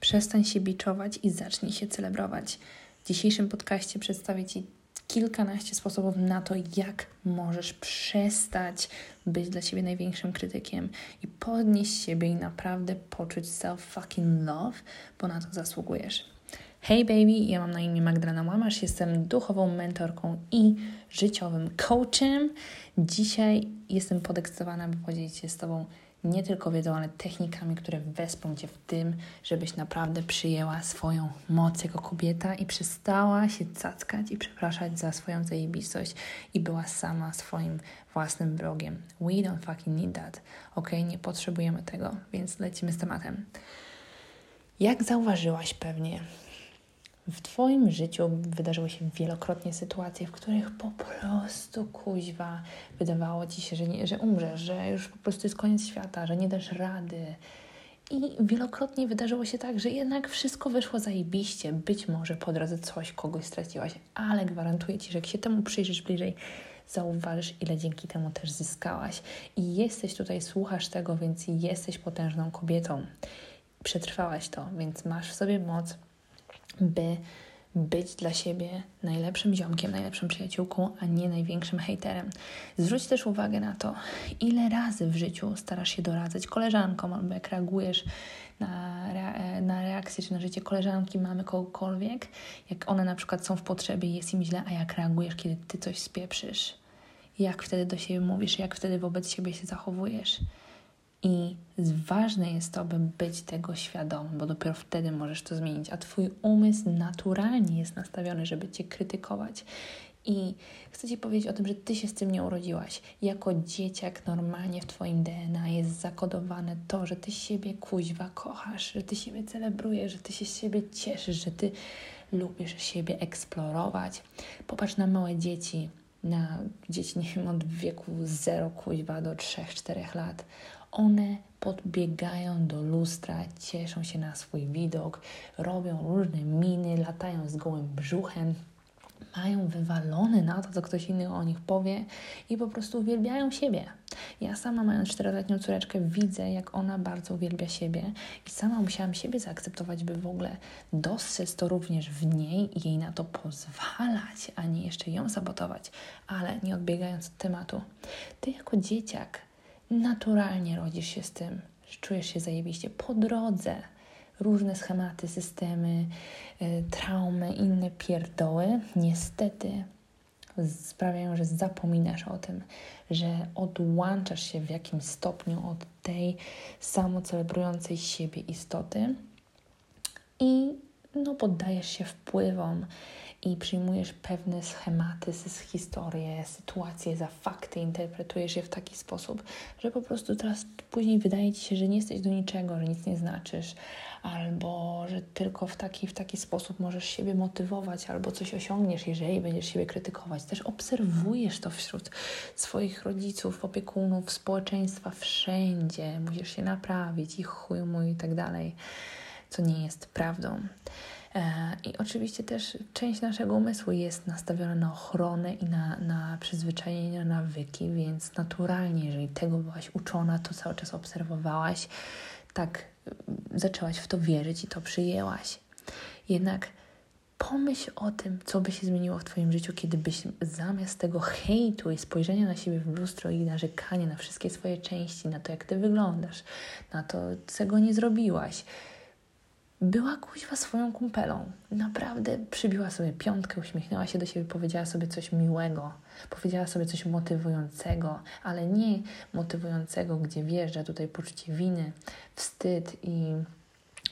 Przestań się biczować i zacznij się celebrować. W dzisiejszym podcaście przedstawię Ci kilkanaście sposobów na to, jak możesz przestać być dla siebie największym krytykiem i podnieść siebie i naprawdę poczuć self-fucking love, bo na to zasługujesz. Hey baby, ja mam na imię Magdalena Łamasz, jestem duchową mentorką i życiowym coachem. Dzisiaj jestem podekscytowana, by podzielić się z Tobą nie tylko wiedzą, ale technikami, które wesprą Cię w tym, żebyś naprawdę przyjęła swoją moc jako kobieta i przestała się cackać i przepraszać za swoją zajebistość i była sama swoim własnym wrogiem. We don't fucking need that. Ok, nie potrzebujemy tego, więc lecimy z tematem. Jak zauważyłaś pewnie, w Twoim życiu wydarzyły się wielokrotnie sytuacje, w których po prostu kuźwa wydawało Ci się, że, nie, że umrzesz, że już po prostu jest koniec świata, że nie dasz rady. I wielokrotnie wydarzyło się tak, że jednak wszystko wyszło zajebiście. Być może po drodze coś, kogoś straciłaś, ale gwarantuję Ci, że jak się temu przyjrzysz bliżej, zauważysz, ile dzięki temu też zyskałaś. I jesteś tutaj, słuchasz tego, więc jesteś potężną kobietą. Przetrwałaś to, więc masz w sobie moc by być dla siebie najlepszym ziomkiem, najlepszą przyjaciółką, a nie największym hejterem. Zwróć też uwagę na to, ile razy w życiu starasz się doradzać koleżankom, albo jak reagujesz na, na reakcję czy na życie koleżanki, mamy kogokolwiek, jak one na przykład są w potrzebie i jest im źle, a jak reagujesz, kiedy ty coś spieprzysz. Jak wtedy do siebie mówisz, jak wtedy wobec siebie się zachowujesz. I ważne jest to, by być tego świadomym, bo dopiero wtedy możesz to zmienić, a Twój umysł naturalnie jest nastawiony, żeby Cię krytykować. I chcę Ci powiedzieć o tym, że Ty się z tym nie urodziłaś. Jako dzieciak normalnie w Twoim DNA jest zakodowane to, że Ty siebie kuźwa kochasz, że Ty siebie celebrujesz, że Ty się z siebie cieszysz, że Ty lubisz siebie eksplorować. Popatrz na małe dzieci, na dzieci, nie wiem, od wieku 0 kuźwa do 3-4 lat one podbiegają do lustra, cieszą się na swój widok, robią różne miny, latają z gołym brzuchem, mają wywalone na to, co ktoś inny o nich powie i po prostu uwielbiają siebie. Ja sama, mając czteroletnią córeczkę, widzę, jak ona bardzo uwielbia siebie i sama musiałam siebie zaakceptować, by w ogóle dostrzec to również w niej i jej na to pozwalać, a nie jeszcze ją sabotować. Ale nie odbiegając od tematu, ty jako dzieciak naturalnie rodzisz się z tym, że czujesz się zajebiście po drodze. Różne schematy, systemy, y, traumy, inne pierdoły niestety sprawiają, że zapominasz o tym, że odłączasz się w jakimś stopniu od tej samocelebrującej siebie istoty i no, poddajesz się wpływom i przyjmujesz pewne schematy z historii, sytuacje za fakty, interpretujesz je w taki sposób, że po prostu teraz później wydaje ci się, że nie jesteś do niczego, że nic nie znaczysz, albo że tylko w taki, w taki sposób możesz siebie motywować, albo coś osiągniesz, jeżeli będziesz siebie krytykować. Też obserwujesz to wśród swoich rodziców, opiekunów, społeczeństwa, wszędzie. Musisz się naprawić i chuj mój i tak dalej, co nie jest prawdą. E, I oczywiście też część naszego umysłu jest nastawiona na ochronę i na, na przyzwyczajenia, nawyki, więc naturalnie, jeżeli tego byłaś uczona, to cały czas obserwowałaś, tak mm, zaczęłaś w to wierzyć i to przyjęłaś. Jednak pomyśl o tym, co by się zmieniło w Twoim życiu, kiedy byś zamiast tego hejtu i spojrzenia na siebie w lustro i narzekania na wszystkie swoje części, na to, jak Ty wyglądasz, na to, czego nie zrobiłaś, była kuźwa swoją kumpelą. Naprawdę przybiła sobie piątkę, uśmiechnęła się do siebie, powiedziała sobie coś miłego, powiedziała sobie coś motywującego, ale nie motywującego, gdzie wjeżdża tutaj poczucie winy, wstyd i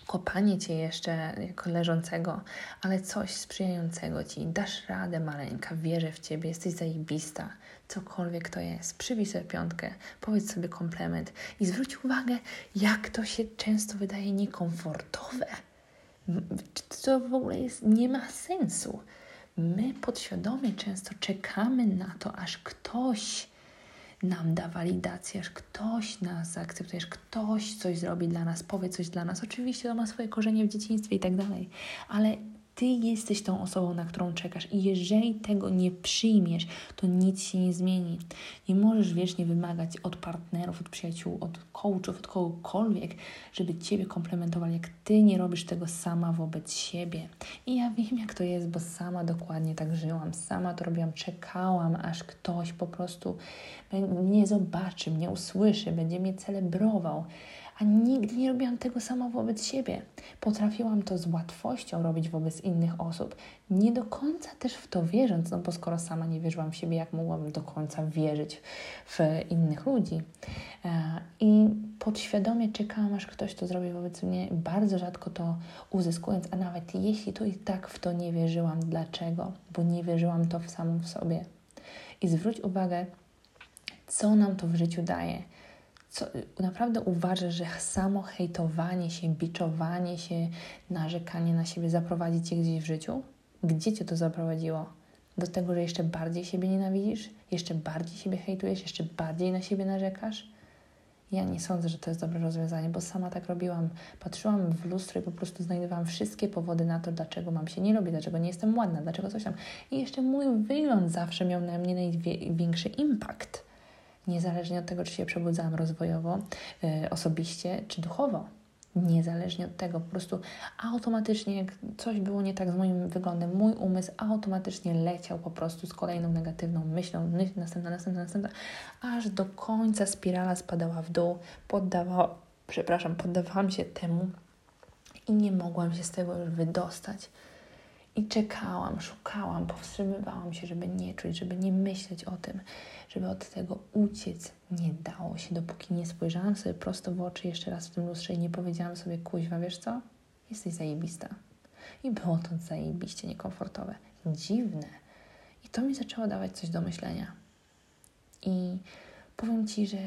kopanie cię jeszcze jako leżącego, ale coś sprzyjającego ci. Dasz radę, maleńka, wierzę w ciebie, jesteś zajebista. Cokolwiek to jest. Przybij sobie piątkę, powiedz sobie komplement i zwróć uwagę, jak to się często wydaje niekomfortowe. To w ogóle jest, nie ma sensu. My podświadomie często czekamy na to, aż ktoś nam da walidację, aż ktoś nas zaakceptuje, aż ktoś coś zrobi dla nas, powie coś dla nas. Oczywiście to ma swoje korzenie w dzieciństwie i tak dalej, ale ty jesteś tą osobą, na którą czekasz i jeżeli tego nie przyjmiesz, to nic się nie zmieni. Nie możesz wiecznie wymagać od partnerów, od przyjaciół, od coachów, od kogokolwiek, żeby ciebie komplementowali, jak ty nie robisz tego sama wobec siebie. I ja wiem, jak to jest, bo sama dokładnie tak żyłam, sama to robiłam, czekałam, aż ktoś po prostu mnie zobaczy, mnie usłyszy, będzie mnie celebrował a nigdy nie robiłam tego sama wobec siebie. Potrafiłam to z łatwością robić wobec innych osób, nie do końca też w to wierząc, no bo skoro sama nie wierzyłam w siebie, jak mogłabym do końca wierzyć w innych ludzi? E, I podświadomie czekałam, aż ktoś to zrobi wobec mnie, bardzo rzadko to uzyskując, a nawet jeśli to i tak w to nie wierzyłam. Dlaczego? Bo nie wierzyłam to w samą w sobie. I zwróć uwagę, co nam to w życiu daje co, naprawdę uważasz, że samo hejtowanie się, biczowanie się, narzekanie na siebie zaprowadzi cię gdzieś w życiu? Gdzie cię to zaprowadziło? Do tego, że jeszcze bardziej siebie nienawidzisz? Jeszcze bardziej siebie hejtujesz? Jeszcze bardziej na siebie narzekasz? Ja nie sądzę, że to jest dobre rozwiązanie, bo sama tak robiłam. Patrzyłam w lustro i po prostu znajdowałam wszystkie powody na to, dlaczego mam się nie lubić, dlaczego nie jestem ładna, dlaczego coś tam. I jeszcze mój wygląd zawsze miał na mnie największy impact niezależnie od tego, czy się przebudzałam rozwojowo, yy, osobiście, czy duchowo. Niezależnie od tego, po prostu automatycznie, jak coś było nie tak z moim wyglądem, mój umysł automatycznie leciał po prostu z kolejną negatywną myślą, następna, następna, następna, aż do końca spirala spadała w dół, poddawała, przepraszam, poddawałam się temu i nie mogłam się z tego już wydostać. I czekałam, szukałam, powstrzymywałam się, żeby nie czuć, żeby nie myśleć o tym, żeby od tego uciec. Nie dało się, dopóki nie spojrzałam sobie prosto w oczy jeszcze raz w tym lustrze i nie powiedziałam sobie, kuźwa, wiesz co? Jesteś zajebista. I było to zajebiście niekomfortowe, dziwne. I to mi zaczęło dawać coś do myślenia. I powiem Ci, że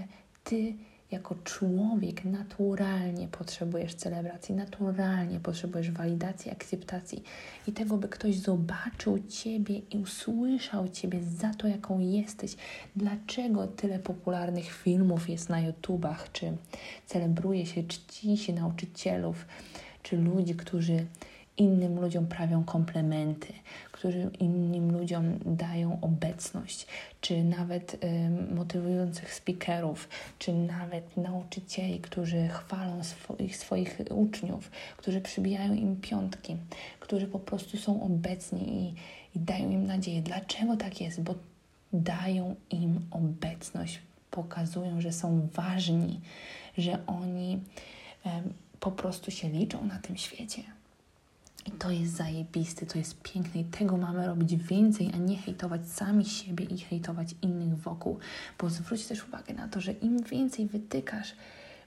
Ty jako człowiek naturalnie potrzebujesz celebracji, naturalnie potrzebujesz walidacji, akceptacji i tego, by ktoś zobaczył Ciebie i usłyszał Ciebie za to, jaką jesteś. Dlaczego tyle popularnych filmów jest na YouTubach, czy celebruje się, czci się nauczycielów, czy ludzi, którzy innym ludziom prawią komplementy, którzy innym ludziom dają obecność, czy nawet y, motywujących speakerów, czy nawet nauczycieli, którzy chwalą swoich, swoich uczniów, którzy przybijają im piątki, którzy po prostu są obecni i, i dają im nadzieję. Dlaczego tak jest? Bo dają im obecność, pokazują, że są ważni, że oni y, po prostu się liczą na tym świecie. I to jest zajebiste, to jest piękne i tego mamy robić więcej, a nie hejtować sami siebie i hejtować innych wokół. Bo zwróć też uwagę na to, że im więcej wytykasz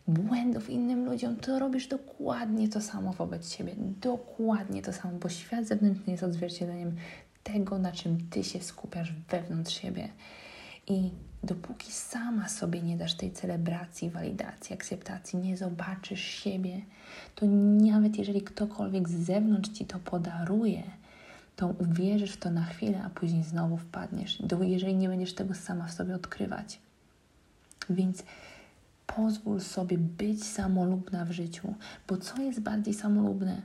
błędów innym ludziom, to robisz dokładnie to samo wobec siebie. Dokładnie to samo, bo świat zewnętrzny jest odzwierciedleniem tego, na czym ty się skupiasz wewnątrz siebie. I dopóki sama sobie nie dasz tej celebracji, walidacji, akceptacji, nie zobaczysz siebie, to nawet jeżeli ktokolwiek z zewnątrz ci to podaruje, to uwierzysz w to na chwilę, a później znowu wpadniesz, jeżeli nie będziesz tego sama w sobie odkrywać. Więc pozwól sobie być samolubna w życiu, bo co jest bardziej samolubne?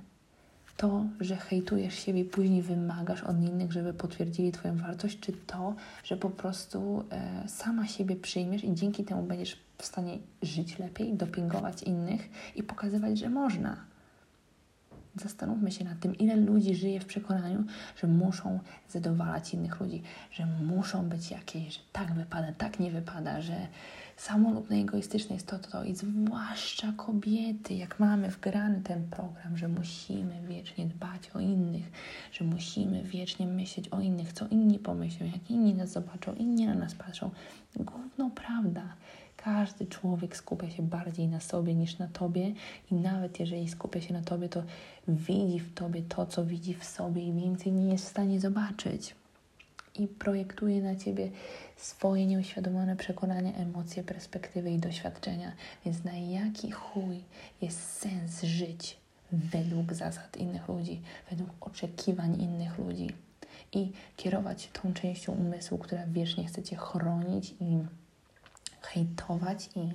To, że hejtujesz siebie później wymagasz od innych, żeby potwierdzili Twoją wartość, czy to, że po prostu e, sama siebie przyjmiesz i dzięki temu będziesz w stanie żyć lepiej, dopingować innych i pokazywać, że można. Zastanówmy się nad tym, ile ludzi żyje w przekonaniu, że muszą zadowalać innych ludzi, że muszą być jakieś, że tak wypada, tak nie wypada, że samolubne, egoistyczne jest to, to, to. I zwłaszcza kobiety, jak mamy wgrany ten program, że musimy wiecznie dbać o innych, że musimy wiecznie myśleć o innych, co inni pomyślą, jak inni nas zobaczą, inni na nas patrzą. Gówno prawda. Każdy człowiek skupia się bardziej na sobie niż na tobie, i nawet jeżeli skupia się na tobie, to widzi w tobie to, co widzi w sobie, i więcej nie jest w stanie zobaczyć. I projektuje na ciebie swoje nieuświadomione przekonania, emocje, perspektywy i doświadczenia. Więc na jaki chuj jest sens żyć według zasad innych ludzi, według oczekiwań innych ludzi i kierować tą częścią umysłu, która wiecznie chce cię chronić i hejtować i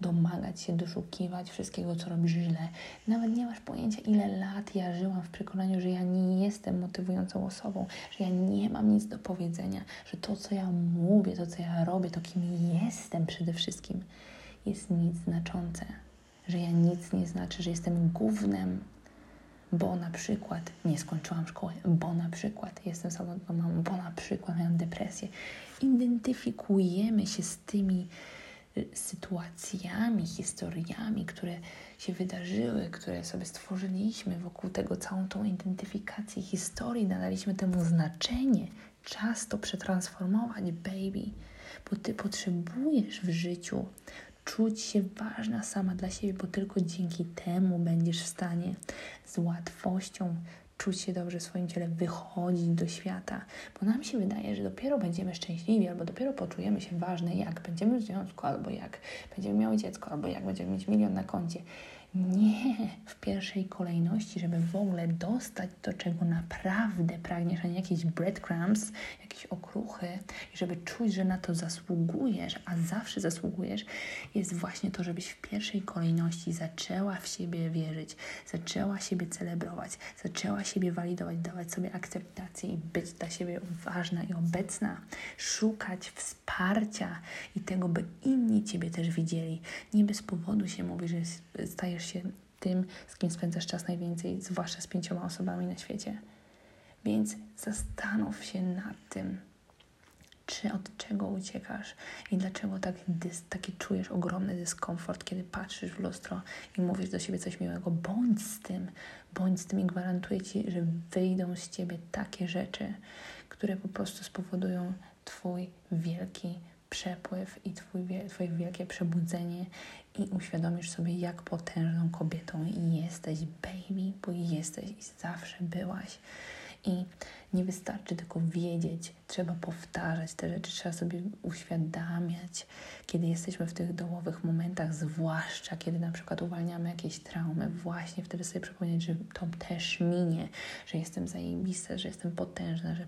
domagać się, doszukiwać wszystkiego, co robisz źle. Nawet nie masz pojęcia, ile lat ja żyłam w przekonaniu, że ja nie jestem motywującą osobą, że ja nie mam nic do powiedzenia, że to, co ja mówię, to, co ja robię, to kim jestem przede wszystkim, jest nic znaczące. Że ja nic nie znaczy, że jestem głównym bo na przykład nie skończyłam szkoły, bo na przykład jestem samotną mamą, bo na przykład miałam depresję. Identyfikujemy się z tymi sytuacjami, historiami, które się wydarzyły, które sobie stworzyliśmy wokół tego, całą tą identyfikację historii, nadaliśmy temu znaczenie. Czas to przetransformować, baby, bo ty potrzebujesz w życiu czuć się ważna sama dla siebie, bo tylko dzięki temu będziesz w stanie z łatwością czuć się dobrze w swoim ciele, wychodzić do świata, bo nam się wydaje, że dopiero będziemy szczęśliwi, albo dopiero poczujemy się ważne, jak będziemy w związku, albo jak będziemy miały dziecko, albo jak będziemy mieć milion na koncie. Nie w pierwszej kolejności, żeby w ogóle dostać to, czego naprawdę pragniesz, a nie jakieś breadcrumbs, jakieś okruchy, i żeby czuć, że na to zasługujesz, a zawsze zasługujesz, jest właśnie to, żebyś w pierwszej kolejności zaczęła w siebie wierzyć, zaczęła siebie celebrować, zaczęła siebie walidować, dawać sobie akceptację i być dla siebie ważna i obecna, szukać wsparcia i tego, by inni Ciebie też widzieli. Nie bez powodu się mówi, że stajesz się tym, z kim spędzasz czas najwięcej, zwłaszcza z pięcioma osobami na świecie. Więc zastanów się nad tym, czy od czego uciekasz i dlaczego tak dys, taki czujesz ogromny dyskomfort, kiedy patrzysz w lustro i mówisz do siebie coś miłego. Bądź z tym, bądź z tym i gwarantuję Ci, że wyjdą z Ciebie takie rzeczy, które po prostu spowodują Twój wielki przepływ i twój, Twoje wielkie przebudzenie i uświadomisz sobie, jak potężną kobietą jesteś, baby, bo jesteś i zawsze byłaś. I nie wystarczy tylko wiedzieć, trzeba powtarzać te rzeczy, trzeba sobie uświadamiać, kiedy jesteśmy w tych dołowych momentach, zwłaszcza kiedy na przykład uwalniamy jakieś traumy, właśnie wtedy sobie przypomnieć, że to też minie, że jestem zajebista, że jestem potężna, że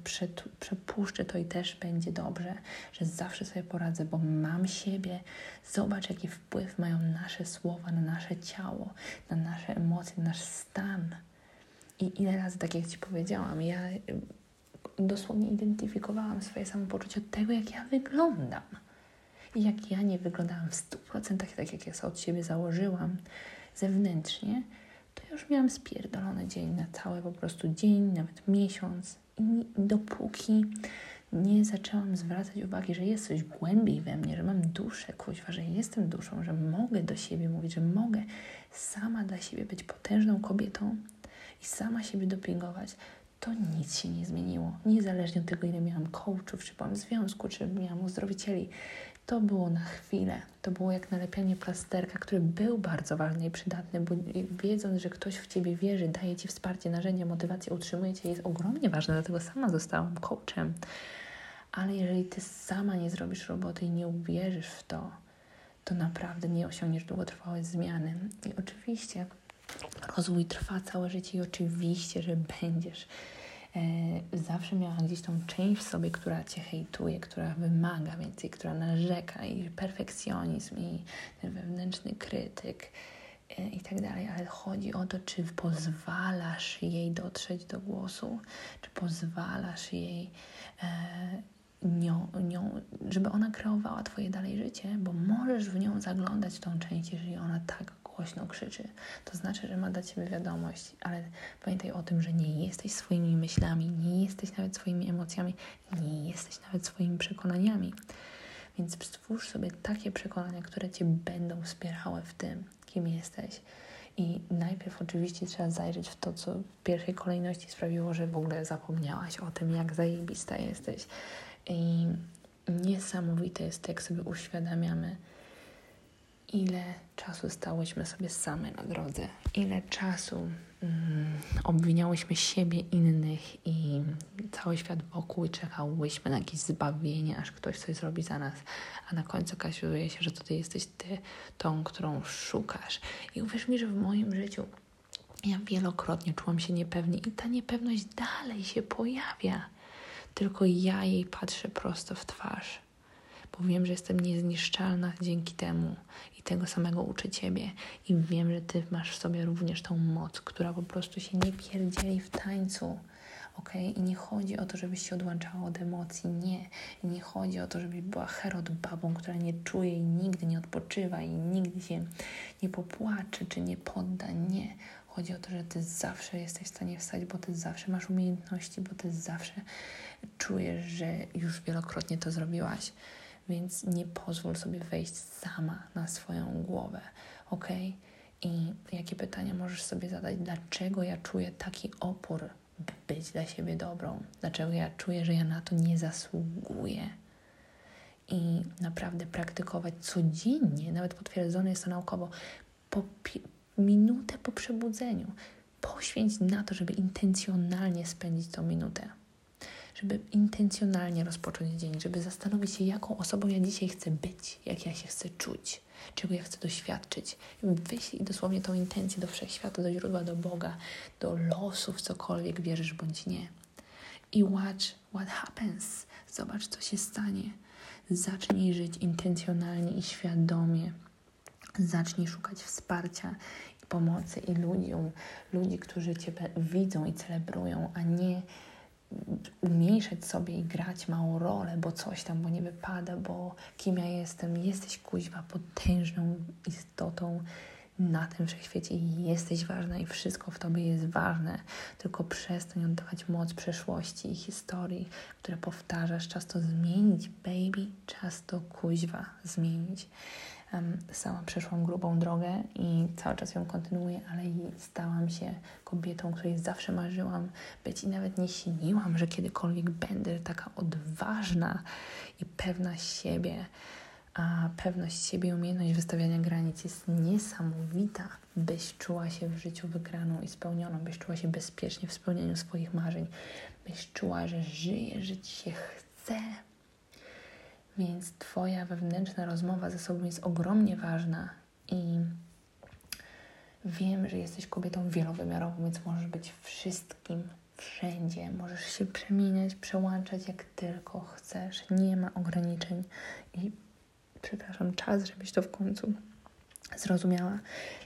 przepuszczę to i też będzie dobrze, że zawsze sobie poradzę, bo mam siebie. Zobacz, jaki wpływ mają nasze słowa na nasze ciało, na nasze emocje, na nasz stan. I ile razy, tak jak Ci powiedziałam, ja y, dosłownie identyfikowałam swoje samopoczucie od tego, jak ja wyglądam. I jak ja nie wyglądałam w 100% tak, jak ja sobie od siebie założyłam zewnętrznie, to już miałam spierdolony dzień na cały po prostu dzień, nawet miesiąc. I dopóki nie zaczęłam zwracać uwagi, że jest coś głębiej we mnie, że mam duszę, kuźwa, że jestem duszą, że mogę do siebie mówić, że mogę sama dla siebie być potężną kobietą, i sama siebie dopingować, to nic się nie zmieniło. Niezależnie od tego, ile miałam coachów, czy byłam w związku, czy miałam uzdrowicieli. To było na chwilę. To było jak nalepianie plasterka, który był bardzo ważny i przydatny, bo wiedząc, że ktoś w Ciebie wierzy, daje Ci wsparcie, narzędzie, motywację, utrzymuje Cię, jest ogromnie ważne. Dlatego sama zostałam coachem. Ale jeżeli Ty sama nie zrobisz roboty i nie uwierzysz w to, to naprawdę nie osiągniesz długotrwałej zmiany. I oczywiście Rozwój trwa całe życie i oczywiście, że będziesz e, zawsze miała gdzieś tą część w sobie, która cię hejtuje, która wymaga więcej, która narzeka i perfekcjonizm i ten wewnętrzny krytyk e, i tak dalej, ale chodzi o to, czy pozwalasz jej dotrzeć do głosu, czy pozwalasz jej e, nią, nią, żeby ona kreowała Twoje dalej życie, bo możesz w nią zaglądać tą część, jeżeli ona tak głośno krzyczy. To znaczy, że ma dla Ciebie wiadomość, ale pamiętaj o tym, że nie jesteś swoimi myślami, nie jesteś nawet swoimi emocjami, nie jesteś nawet swoimi przekonaniami. Więc stwórz sobie takie przekonania, które Cię będą wspierały w tym, kim jesteś. I najpierw oczywiście trzeba zajrzeć w to, co w pierwszej kolejności sprawiło, że w ogóle zapomniałaś o tym, jak zajebista jesteś. I niesamowite jest, jak sobie uświadamiamy, ile czasu stałyśmy sobie same na drodze, ile czasu mm, obwiniałyśmy siebie, innych i cały świat wokół i czekałyśmy na jakieś zbawienie, aż ktoś coś zrobi za nas, a na końcu okazuje się, że to ty jesteś ty, tą, którą szukasz. I uwierz mi, że w moim życiu ja wielokrotnie czułam się niepewnie i ta niepewność dalej się pojawia, tylko ja jej patrzę prosto w twarz bo wiem, że jestem niezniszczalna dzięki temu i tego samego uczę Ciebie. I wiem, że Ty masz w sobie również tą moc, która po prostu się nie pierdzieli w tańcu. ok? I nie chodzi o to, żebyś się odłączała od emocji, nie. I nie chodzi o to, żebyś była herod babą, która nie czuje i nigdy nie odpoczywa i nigdy się nie popłacze czy nie podda, nie. Chodzi o to, że Ty zawsze jesteś w stanie wstać, bo Ty zawsze masz umiejętności, bo Ty zawsze czujesz, że już wielokrotnie to zrobiłaś. Więc nie pozwól sobie wejść sama na swoją głowę, ok? I jakie pytania możesz sobie zadać? Dlaczego ja czuję taki opór, by być dla siebie dobrą? Dlaczego ja czuję, że ja na to nie zasługuję? I naprawdę praktykować codziennie, nawet potwierdzone jest to naukowo, po minutę po przebudzeniu. Poświęć na to, żeby intencjonalnie spędzić tą minutę żeby intencjonalnie rozpocząć dzień, żeby zastanowić się, jaką osobą ja dzisiaj chcę być, jak ja się chcę czuć, czego ja chcę doświadczyć. Wyślij dosłownie tą intencję do wszechświata, do źródła, do Boga, do losów, cokolwiek wierzysz bądź nie. I watch what happens. Zobacz, co się stanie. Zacznij żyć intencjonalnie i świadomie. Zacznij szukać wsparcia i pomocy i ludziom, ludzi, którzy Cię widzą i celebrują, a nie umniejszać sobie i grać małą rolę, bo coś tam, bo nie wypada, bo kim ja jestem. Jesteś kuźwa potężną istotą na tym wszechświecie i jesteś ważna i wszystko w tobie jest ważne. Tylko przestań oddawać moc przeszłości i historii, które powtarzasz. Czas to zmienić, baby. Czas to kuźwa zmienić. Sama przeszłam grubą drogę i cały czas ją kontynuuję, ale stałam się kobietą, której zawsze marzyłam być i nawet nie śniłam, że kiedykolwiek będę taka odważna i pewna siebie. A pewność siebie, umiejętność wystawiania granic jest niesamowita, byś czuła się w życiu wygraną i spełnioną, byś czuła się bezpiecznie w spełnieniu swoich marzeń, byś czuła, że żyje, że ci się chce, więc Twoja wewnętrzna rozmowa ze sobą jest ogromnie ważna i wiem, że jesteś kobietą wielowymiarową, więc możesz być wszystkim, wszędzie. Możesz się przemieniać, przełączać jak tylko chcesz. Nie ma ograniczeń i przepraszam, czas, żebyś to w końcu zrozumiała.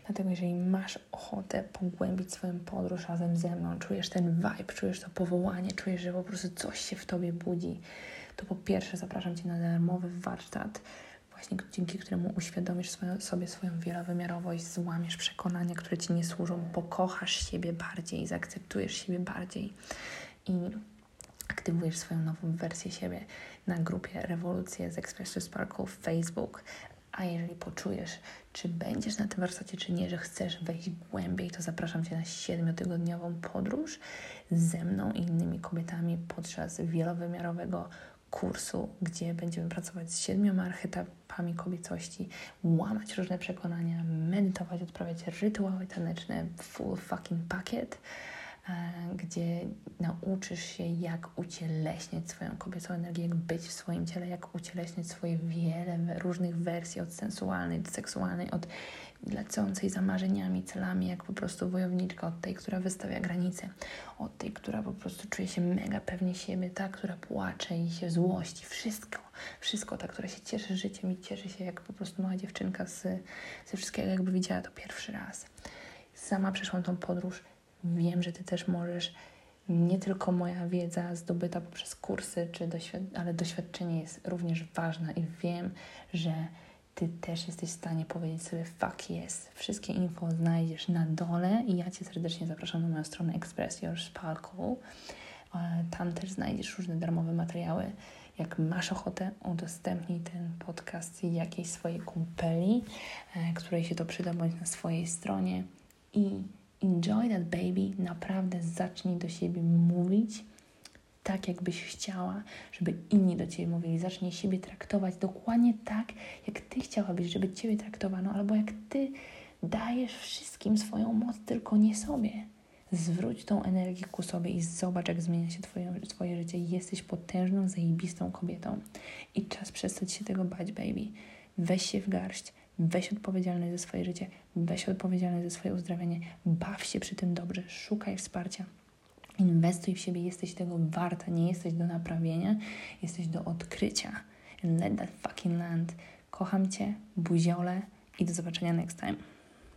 Dlatego, jeżeli masz ochotę pogłębić swoją podróż razem ze mną, czujesz ten vibe, czujesz to powołanie, czujesz, że po prostu coś się w tobie budzi, to po pierwsze zapraszam Cię na darmowy warsztat, właśnie dzięki któremu uświadomisz swoją, sobie swoją wielowymiarowość, złamiesz przekonania, które Ci nie służą, pokochasz siebie bardziej, zaakceptujesz siebie bardziej i aktywujesz swoją nową wersję siebie na grupie Rewolucje z Express to Sparkle w Facebook. A jeżeli poczujesz, czy będziesz na tym warsztacie, czy nie, że chcesz wejść głębiej, to zapraszam Cię na siedmiotygodniową podróż ze mną i innymi kobietami podczas wielowymiarowego kursu, gdzie będziemy pracować z siedmioma archetypami kobiecości, łamać różne przekonania, medytować, odprawiać rytuały taneczne, full fucking packet, e, gdzie nauczysz się, jak ucieleśniać swoją kobiecą energię, jak być w swoim ciele, jak ucieleśniać swoje wiele różnych wersji, od sensualnej do seksualnej, od lecącej za marzeniami, celami, jak po prostu wojowniczka, od tej, która wystawia granice, od tej, która po prostu czuje się mega pewnie siebie, ta, która płacze i się złości, wszystko, wszystko, ta, która się cieszy życiem i cieszy się jak po prostu mała dziewczynka z, ze wszystkiego, jakby widziała to pierwszy raz. Sama przeszłam tą podróż, wiem, że Ty też możesz. Nie tylko moja wiedza zdobyta poprzez kursy, czy doświad ale doświadczenie jest również ważne i wiem, że ty też jesteś w stanie powiedzieć sobie fuck yes. Wszystkie info znajdziesz na dole i ja Cię serdecznie zapraszam na moją stronę Express Your Sparkle. Tam też znajdziesz różne darmowe materiały. Jak masz ochotę, udostępnij ten podcast jakiejś swojej kumpeli, e, której się to przyda, bądź na swojej stronie i enjoy that baby. Naprawdę zacznij do siebie mówić tak, jakbyś chciała, żeby inni do Ciebie mówili. Zacznij siebie traktować dokładnie tak, jak Ty chciałabyś, żeby Ciebie traktowano, albo jak Ty dajesz wszystkim swoją moc, tylko nie sobie. Zwróć tą energię ku sobie i zobacz, jak zmienia się twoje, twoje życie. Jesteś potężną, zajebistą kobietą. I czas przestać się tego bać, baby. Weź się w garść, weź odpowiedzialność za swoje życie, weź odpowiedzialność za swoje uzdrawianie, baw się przy tym dobrze, szukaj wsparcia. Inwestuj w siebie, jesteś tego warta, nie jesteś do naprawienia, jesteś do odkrycia. and let that fucking land. Kocham Cię, buziole i do zobaczenia next time.